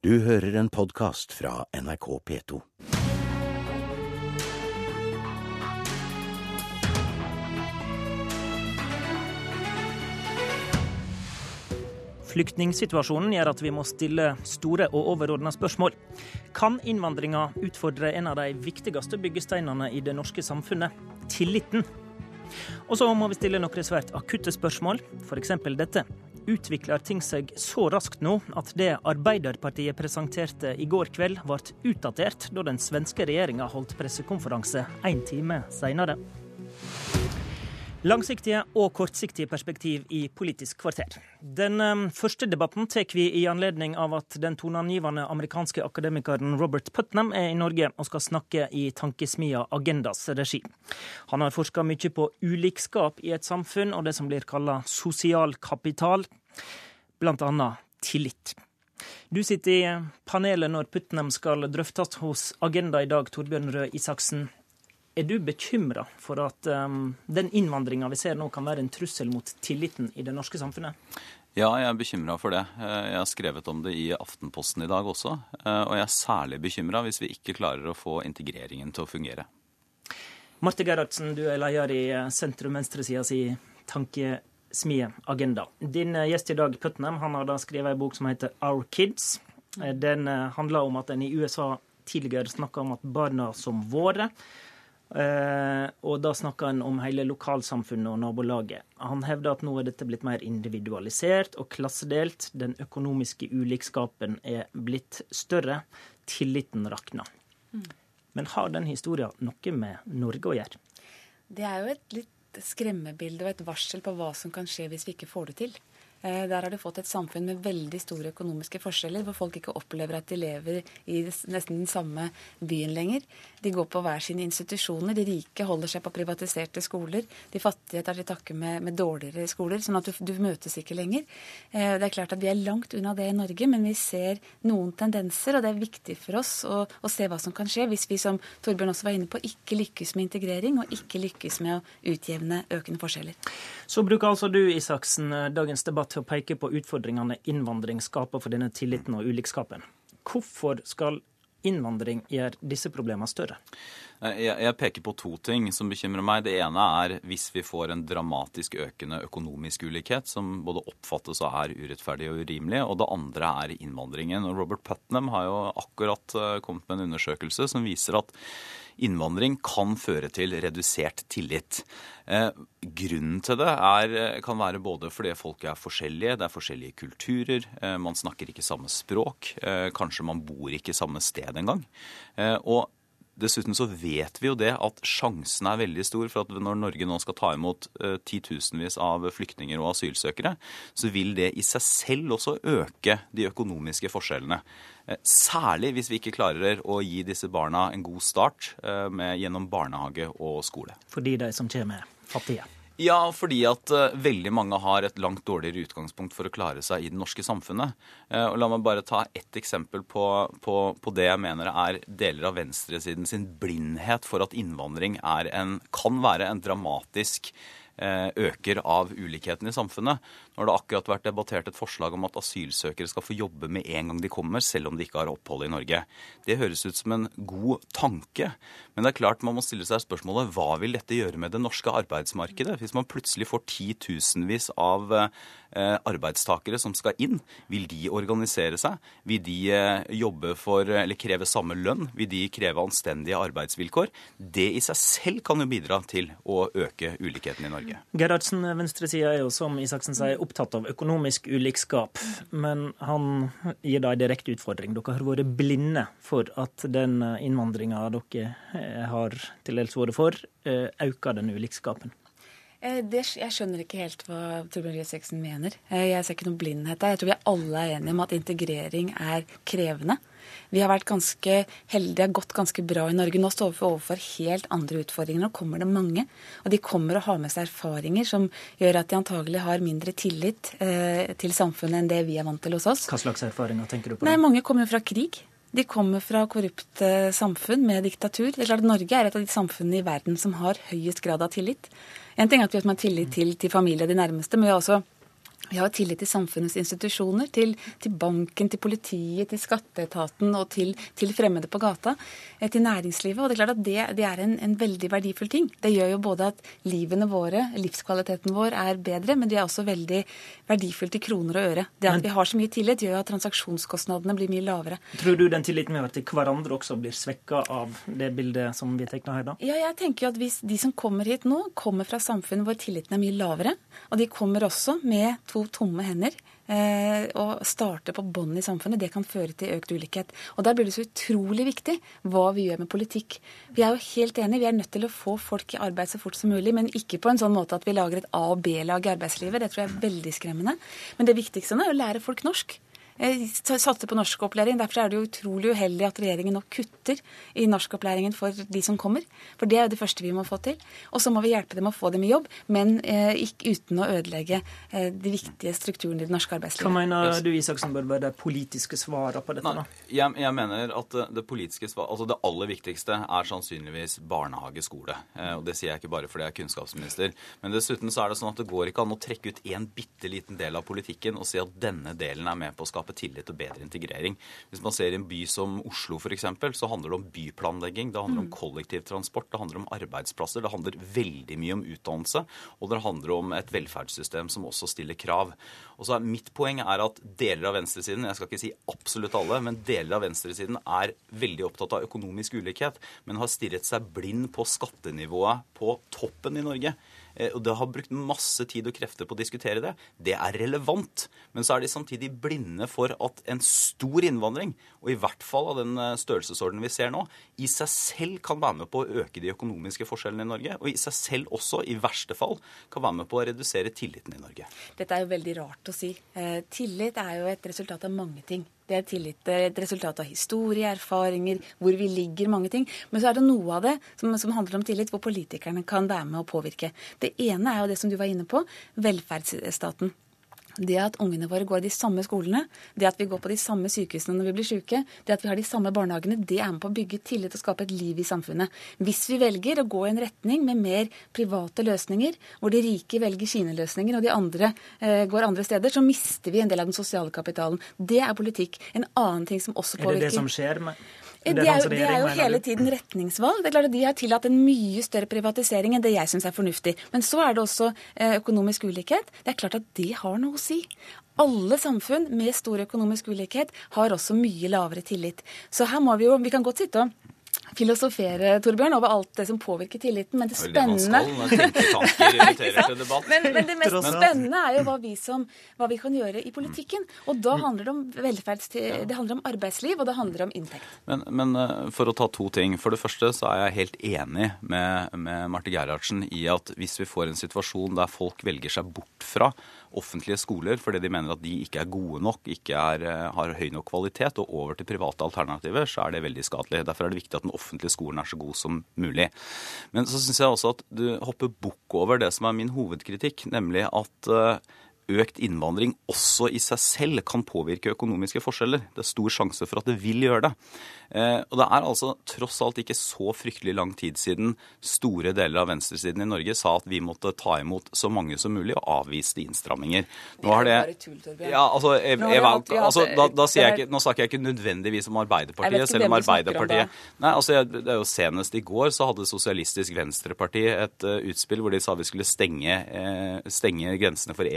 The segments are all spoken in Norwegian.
Du hører en podkast fra NRK P2. Flyktningsituasjonen gjør at vi må stille store og overordna spørsmål. Kan innvandringa utfordre en av de viktigste byggesteinene i det norske samfunnet tilliten? Og så må vi stille noen svært akutte spørsmål, f.eks. dette. Utvikler ting seg så raskt nå at det Arbeiderpartiet presenterte i går kveld, ble utdatert da den svenske regjeringa holdt pressekonferanse én time seinere? Langsiktige og kortsiktige perspektiv i Politisk kvarter. Den um, første debatten tar vi i anledning av at den toneangivende amerikanske akademikeren Robert Putnam er i Norge og skal snakke i tankesmia Agendas regi. Han har forska mye på ulikskap i et samfunn og det som blir kalla sosial kapital, annet tillit. Du sitter i panelet når Putnam skal drøftes hos Agenda i dag, Torbjørn Røe Isaksen. Er du bekymra for at um, den innvandringa vi ser nå, kan være en trussel mot tilliten i det norske samfunnet? Ja, jeg er bekymra for det. Eh, jeg har skrevet om det i Aftenposten i dag også. Eh, og jeg er særlig bekymra hvis vi ikke klarer å få integreringen til å fungere. Marte Gerhardsen, du er leder i eh, sentrum-venstresida si tankesmie Agenda. Din gjest i dag, Putnam, han har da skrevet ei bok som heter Our Kids. Den handler om at en i USA tidligere snakka om at barna som våre Eh, og da snakka han om hele lokalsamfunnet og nabolaget. Han hevder at nå er dette blitt mer individualisert og klassedelt. Den økonomiske ulikskapen er blitt større. Tilliten rakner. Mm. Men har den historien noe med Norge å gjøre? Det er jo et litt skremmebilde og et varsel på hva som kan skje hvis vi ikke får det til. Eh, der har du fått et samfunn med veldig store økonomiske forskjeller, hvor folk ikke opplever at de lever i nesten den samme byen lenger. De går på hver sine institusjoner. De rike holder seg på privatiserte skoler. De fattige tar til takke med, med, dårligere skoler, sånn at du, du, møtes ikke lenger. Eh, det er klart at Vi er langt unna det i Norge, men vi ser noen tendenser, og det er viktig for oss å, å se hva som kan skje hvis vi, som Torbjørn også var inne på, ikke lykkes med integrering og ikke lykkes med å utjevne økende forskjeller. Så bruker altså du, Isaksen, dagens debatt til å peke på utfordringene innvandring skaper for denne tilliten og ulikskapen. Hvorfor skal innvandring gjøre disse problemene større? Jeg, jeg, peker på to ting som bekymrer meg. Det ene er hvis vi får en dramatisk økende økonomisk ulikhet, som både oppfattes og er urettferdig og urimelig. Og det andre er innvandringen. Og Robert Putnam har jo akkurat eh, kommet med en undersøkelse som viser at innvandring kan føre til redusert tillit. Eh, grunnen til det er, kan være både fordi folk er forskjellige, det er forskjellige kulturer, eh, man snakker ikke samme språk, eh, kanskje man bor ikke samme sted engang. Eh, og Dessuten så vet vi jo det at sjansen er veldig stor for at når Norge nå skal ta imot uh, titusenvis av flyktninger og asylsøkere, så vil det i seg selv også øke de økonomiske forskjellene. Uh, særlig hvis vi ikke klarer å gi disse barna en god start uh, med, gjennom barnehage og skole. Fordi de som kommer, er fattige? Ja, fordi at uh, veldig mange har et langt dårligere utgangspunkt for å klare seg i det norske samfunnet. Uh, og La meg bare ta ett eksempel på, på, på, det jeg mener er deler av venstresiden sin blindhet for at innvandring en, kan være en dramatisk uh, øker av ulikheten i samfunnet. Nå har det akkurat vært debattert et forslag om at asylsøkere skal få jobbe med en gang de kommer, selv om de ikke har opphold i Norge. Det høres ut som en god tanke, men det er klart man må stille seg spørsmålet hva vil dette gjøre med det norske arbeidsmarkedet? Hvis man plutselig får titusenvis av eh, arbeidstakere som skal inn, vil de organisere seg? Vil de eh, jobbe for, eller kreve samme lønn? Vil de kreve anstendige arbeidsvilkår? Det i seg selv kan jo bidra til å øke ulikheten i Norge. Gerhardsen, venstresida er jo som Isaksen sier opptatt av økonomisk ulikskap, men han gir da en direkte utfordring. Dere har vært blinde for at den innvandringa dere eh, har til dels vært for, eh, øker den ulikskapen. Eh, det, jeg skjønner ikke helt hva Torbjørn Røe Isaksen mener. Jeg ser ikke noen blindhet der. Jeg tror vi alle er enige om at integrering er krevende. Vi har vært ganske heldige, har gått ganske bra i Norge. Nå står vi overfor helt andre utfordringer. Nå kommer det mange. Og de kommer og har med seg erfaringer som gjør at de antagelig har mindre tillit eh, til samfunnet enn det vi er vant til hos oss. Hva slags erfaringer tenker du på? Nei, Mange kommer fra krig. De kommer fra korrupte samfunn med diktatur. Det er klart at Norge er et av de samfunnene i verden som har høyest grad av tillit. En ting er at vi har tillit til, til familie og de nærmeste, men vi har også Vi har tillit til samfunnets institusjoner, til, til, banken, til politiet, til skatteetaten og til, til fremmede på gata, eh, til næringslivet. Og det er klart at det, det er en, en, veldig verdifull ting. Det gjør jo både at livene våre, livskvaliteten vår, er bedre, men det er også veldig verdifullt i kroner og øre. Det at men, vi har så mye tillit, gjør at transaksjonskostnadene blir mye lavere. Tror du den tilliten vi har til hverandre også blir svekka av det bildet som vi tegner her da? Ja, jeg tenker jo at hvis de som kommer hit nå, kommer fra samfunn hvor tilliten er mye lavere, og de kommer også med to tomme hender eh, og starte på bånn i samfunnet, det kan føre til økt ulikhet. Og Der blir det så utrolig viktig hva vi gjør med politikk. Vi er jo helt enige, vi er nødt til å få folk i arbeid så fort som mulig, men ikke på en sånn måte at vi lager et A- og B-lag i arbeidslivet. Det tror jeg er veldig skremmende. Men det viktigste nå er å lære folk norsk. Eh, satser på norskopplæring. Derfor er det jo utrolig uheldig at regjeringen nå kutter i norskopplæringen for de som kommer. For det er jo det første vi må få til. Og så må vi hjelpe dem å få dem i jobb, men eh, ikke uten å ødelegge eh, de viktige strukturene i det norske arbeidslivet. Hva mener du Isaksen bør være det politiske svaret på dette? Nei, jeg, jeg, mener at det politiske svaret, altså det aller viktigste er sannsynligvis barnehage, skole. Eh, og det sier jeg ikke bare fordi jeg er kunnskapsminister. Men dessuten så er det sånn at det går ikke an å trekke ut en bitte liten del av politikken og si at denne delen er med på å skape skape tillit og bedre integrering. Hvis man ser en by som Oslo f.eks., så handler det om byplanlegging, det handler om mm. kollektivtransport, det handler om arbeidsplasser, det handler veldig mye om utdannelse, og det handler om et velferdssystem som også stiller krav. Og så er Mitt poeng er at deler av venstresiden, jeg skal ikke si absolutt alle, men deler av venstresiden er veldig opptatt av økonomisk ulikhet, men har stirret seg blind på skattenivået på toppen i Norge. Eh, og det har brukt masse tid og krefter på å diskutere det. Det er relevant. Men så er de samtidig blinde for at en stor innvandring, og i hvert fall av den eh, størrelsesordenen vi ser nå, i seg selv kan være med på å øke de økonomiske forskjellene i Norge. Og i seg selv også, i verste fall, kan være med på å redusere tilliten i Norge. Dette er jo veldig rart å si. Eh, tillit er jo et resultat av mange ting. Det er tillit, et resultat av historie, erfaringer, hvor vi ligger, mange ting. Men så er det noe av det som, som, handler om tillit, hvor politikerne kan være med å påvirke. Det ene er jo det som du var inne på, velferdsstaten. Det at ungene våre går i de samme skolene, det at vi går på de samme sykehusene når vi blir syke, det at vi har de samme barnehagene, det er med på å bygge tillit og skape et liv i samfunnet. Hvis vi velger å gå i en retning med mer private løsninger, hvor de rike velger sine løsninger og de andre eh, går andre steder, så mister vi en del av den sosiale kapitalen. Det er politikk. En annen ting som også påvirker Er det det som skjer? med det er, jo, det er jo hele tiden retningsvalg. Det er klart at De har tillatt en mye større privatisering enn det jeg syns er fornuftig. Men så er det også eh, økonomisk ulikhet. Det er klart at det har noe å si. Alle samfunn med stor økonomisk ulikhet har også mye lavere tillit. Så her må vi jo Vi kan godt sitte og filosofere Torbjørn, over alt det som påvirker tilliten. Men det spennende men, men, det mest spennende er jo hva vi, som, hva vi, kan gjøre i politikken. Og da handler det om velferds... Det handler om arbeidsliv, og det handler om inntekt. Men, men, eh, for å ta to ting. For det første så er jeg helt enig med, med Marte Gerhardsen i at hvis vi får en situasjon der folk velger seg bort fra offentlige skoler fordi de mener at de ikke er gode nok, ikke er, eh, har høy nok kvalitet, og over til private alternativer, så er det veldig skadelig. Derfor er det viktig at den offentlige skolen er så god som mulig. Men så syns jeg også at du hopper bukk over det som er min hovedkritikk, nemlig at eh, økt innvandring også i seg selv kan påvirke økonomiske forskjeller. Det er stor sjanse for at det vil gjøre det. Eh, og det er altså tross alt ikke så fryktelig lang tid siden store deler av venstresiden i Norge sa at vi måtte ta imot så mange som mulig og avviste innstramminger. Nå har det Ja, altså, jeg, jeg, altså da, da sier jeg ikke, Nå snakker jeg ikke nødvendigvis om Arbeiderpartiet, selv om Arbeiderpartiet Nei, altså, det er jo Senest i går så hadde Sosialistisk Venstreparti et uh, utspill hvor de sa vi skulle stenge, uh, stenge grensene for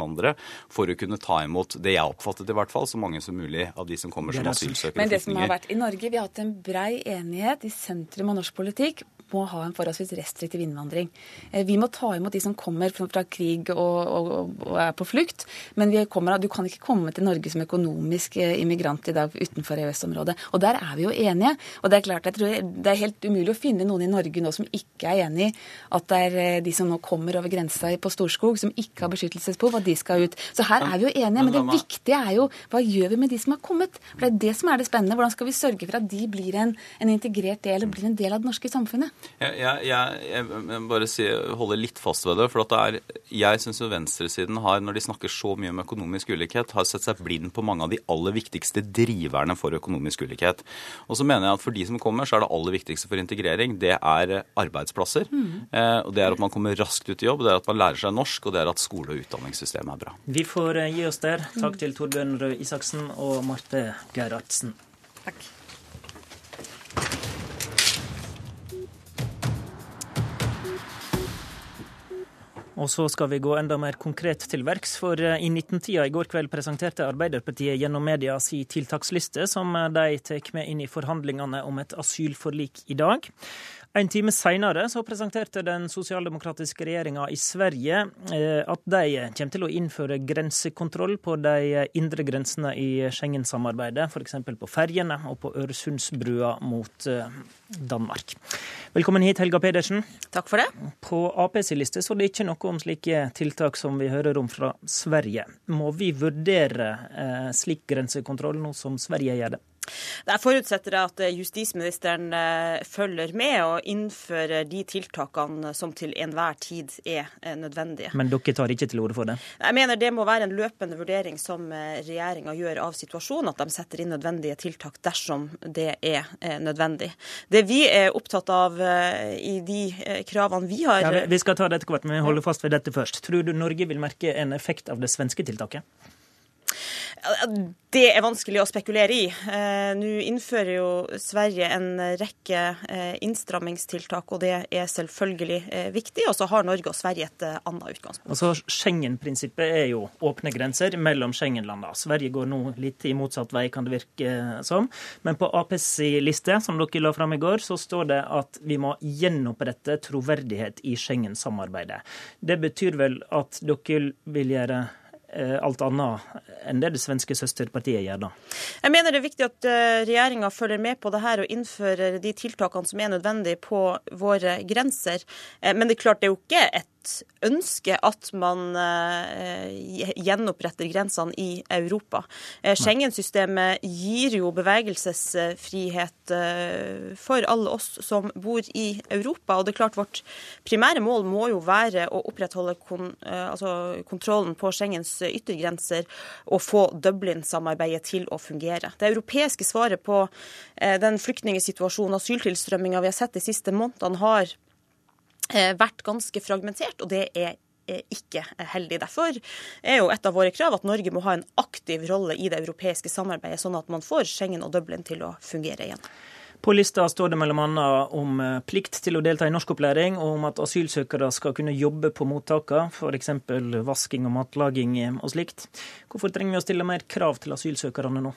EØS-innvandrere for å kunne ta imot det jeg oppfattet i hvert fall, så mange som mulig av de som kommer som asylsøkere Men det som har vært i Norge Norge vi har hatt en brei enighet i sentrum av norsk politikk må ha en forholdsvis restriktiv innvandring. Eh, vi må ta imot de som kommer fra krig og, og, og er på flukt. Men kommer, du kan ikke komme til Norge som økonomisk eh, immigrant i dag utenfor EØS-området. Og der er vi jo enige. Og det er klart, jeg tror det er helt umulig å finne noen i Norge nå som ikke er enig i at det er eh, de som nå kommer over grensa på Storskog, som ikke har beskyttelsesbehov, at de skal ut. Så her er vi jo enige. Men det viktige er jo hva gjør vi med de som har kommet? For det er det som er det spennende. Hvordan skal vi sørge for at de blir en, en integrert del blir en del av det norske samfunnet? Jeg, jeg, jeg, jeg bare si, holder litt fast ved det. for det er, Jeg syns venstresiden har, når de snakker så mye om økonomisk ulikhet, har sett seg blind på mange av de aller viktigste driverne for økonomisk ulikhet. Og så mener jeg at for de som kommer, så er det aller viktigste for integrering det er arbeidsplasser. Mm. Eh, og Det er at man kommer raskt ut i jobb, det er at man lærer seg norsk, og det er at skole- og utdanningssystemet er bra. Vi får eh, gi oss der. Takk til Torbjørn Røe Isaksen og Marte Gerhardsen. Takk. Og så skal vi gå enda mer konkret til verks, for eh, i 19-tida i går kveld presenterte Arbeiderpartiet gjennom media si tiltaksliste, som eh, de tar med inn i forhandlingene om et asylforlik i dag. En time seinere presenterte den sosialdemokratiske regjeringa i Sverige eh, at de kommer til å innføre grensekontroll på de indre grensene i Schengen-samarbeidet, f.eks. på ferjene og på Øresundsbrua mot eh, Danmark. Velkommen hit, Helga Pedersen. Takk for det. På Aps liste så det ikke noe om slike tiltak som vi hører om fra Sverige. Må vi vurdere eh, slik grensekontroll nå som Sverige gjør det? Jeg forutsetter at eh, justisministeren eh, følger med og innfører de tiltakene som til enhver tid er eh, nødvendige. Men dere tar ikke til orde for det? Jeg mener det må være en løpende vurdering som regjeringa gjør av situasjonen, at de setter inn nødvendige tiltak dersom det er nødvendig. Det vi er opptatt av i de kravene vi har ja, Vi skal ta det etter hvert, men vi holder fast ved dette først. Tror du Norge vil merke en effekt av det svenske tiltaket? Det er vanskelig å spekulere i. Eh, Nå innfører jo Sverige en rekke eh, innstrammingstiltak, og det er selvfølgelig eh, viktig. Og så har Norge og Sverige et annet utgangspunkt. Altså, Schengen-prinsippet er jo åpne grenser mellom Schengen-landene. Sverige går nå litt i motsatt vei, kan det virke som. Men på Aps liste, som dere la fram i går, så står det at vi må gjenopprette troverdighet i Schengen-samarbeidet. Det betyr vel at dere vil gjøre alt annet enn det det svenske søsterpartiet gjør, da? Jeg mener det er viktig at eh, regjeringa følger med på det her og innfører de tiltakene som er nødvendige på våre grenser. Eh, men det er klart det er jo ikke et ønske at man eh, gjenoppretter grensene i Europa. Eh, Schengen-systemet gir jo bevegelsesfrihet eh, for alle oss som bor i Europa. Og det er klart vårt primære mål må jo være å opprettholde kon, altså kontrollen på Schengens yttergrenser og få Dublin-samarbeidet til å fungere. Det europeiske svaret på den flyktningsituasjonen, asyltilstrømminga vi har sett de siste månedene, har vært ganske fragmentert, og det er ikke heldig. Derfor er jo et av våre krav at Norge må ha en aktiv rolle i det europeiske samarbeidet, sånn at man får Schengen og Dublin til å fungere igjen. På lista står det bl.a. om eh, plikt til å delta i norskopplæring, og om at asylsøkere skal kunne jobbe på mottakene, f.eks. vasking og matlaging og slikt. Hvorfor trenger vi å stille mer krav til asylsøkerne nå?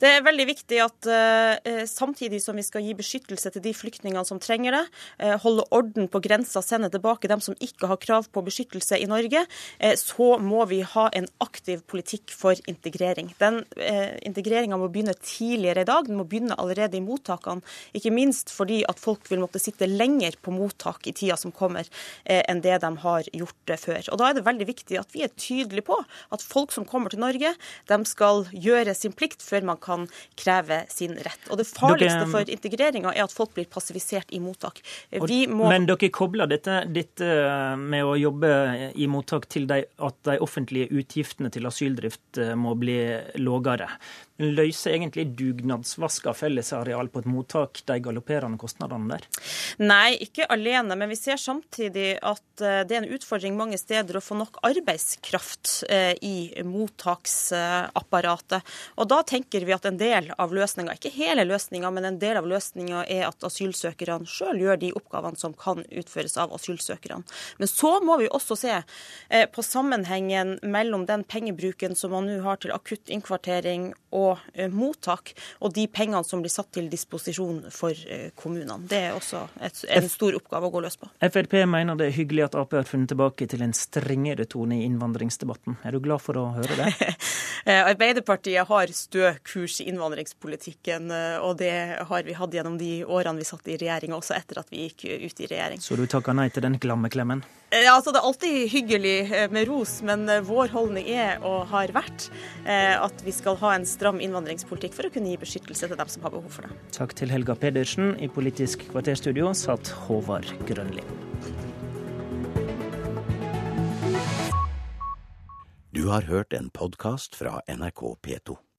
Det er veldig viktig at uh, samtidig som vi skal gi beskyttelse til de flyktningene som trenger det, uh, holde orden på grensa, sende tilbake dem som ikke har krav på beskyttelse i Norge, uh, så må vi ha en aktiv politikk for integrering. Den integreringa må begynne tidligere i dag. Den må begynne allerede i mottakene. Ikke minst fordi at folk vil måtte sitte lenger på mottak i tida som kommer, enn det de har gjort før. Og Da er det veldig viktig at vi er tydelige på at folk som kommer til Norge, de skal gjøre sin plikt før man kan kreve sin rett. Og Det farligste for integreringa er at folk blir passivisert i mottak. Må... Men dere kobler dette, dette, med å jobbe i mottak til de, at de offentlige utgiftene til asyldrift eh, må bli lågere løser egentlig dugnadsvask av fellesareal på et mottak de galopperende kostnadene der? Nei, ikke alene. Men vi ser samtidig at eh, det er en utfordring mange steder å få nok arbeidskraft eh, i mottaksapparatet. Og da tenker vi at en del av løsninga, ikke hele løsninga, men en del av løsninga er at asylsøkerne sjøl gjør de oppgavene som kan utføres av asylsøkerne. Men så må vi også se eh, på sammenhengen mellom den pengebruken som man nå har til akutt innkvartering og og eh, mottak, og de pengene som blir satt til disposisjon for eh, kommunene. Det er også et, en stor oppgave å gå løs på. Frp mener det er hyggelig at Ap har funnet tilbake til en strengere tone i innvandringsdebatten. Er du glad for å høre det? Arbeiderpartiet har stø kurs i innvandringspolitikken, og det har vi hatt gjennom de årene vi satt i regjering, også etter at vi gikk ut i regjering. Så du takker nei til den glammeklemmen? Ja, altså Det er alltid hyggelig med ros, men vår holdning er og har vært at vi skal ha en stram innvandringspolitikk for å kunne gi beskyttelse til dem som har behov for det. Takk til Helga Pedersen. I Politisk kvarterstudio satt Håvard Grønli. Du har hørt en podkast fra NRK P2.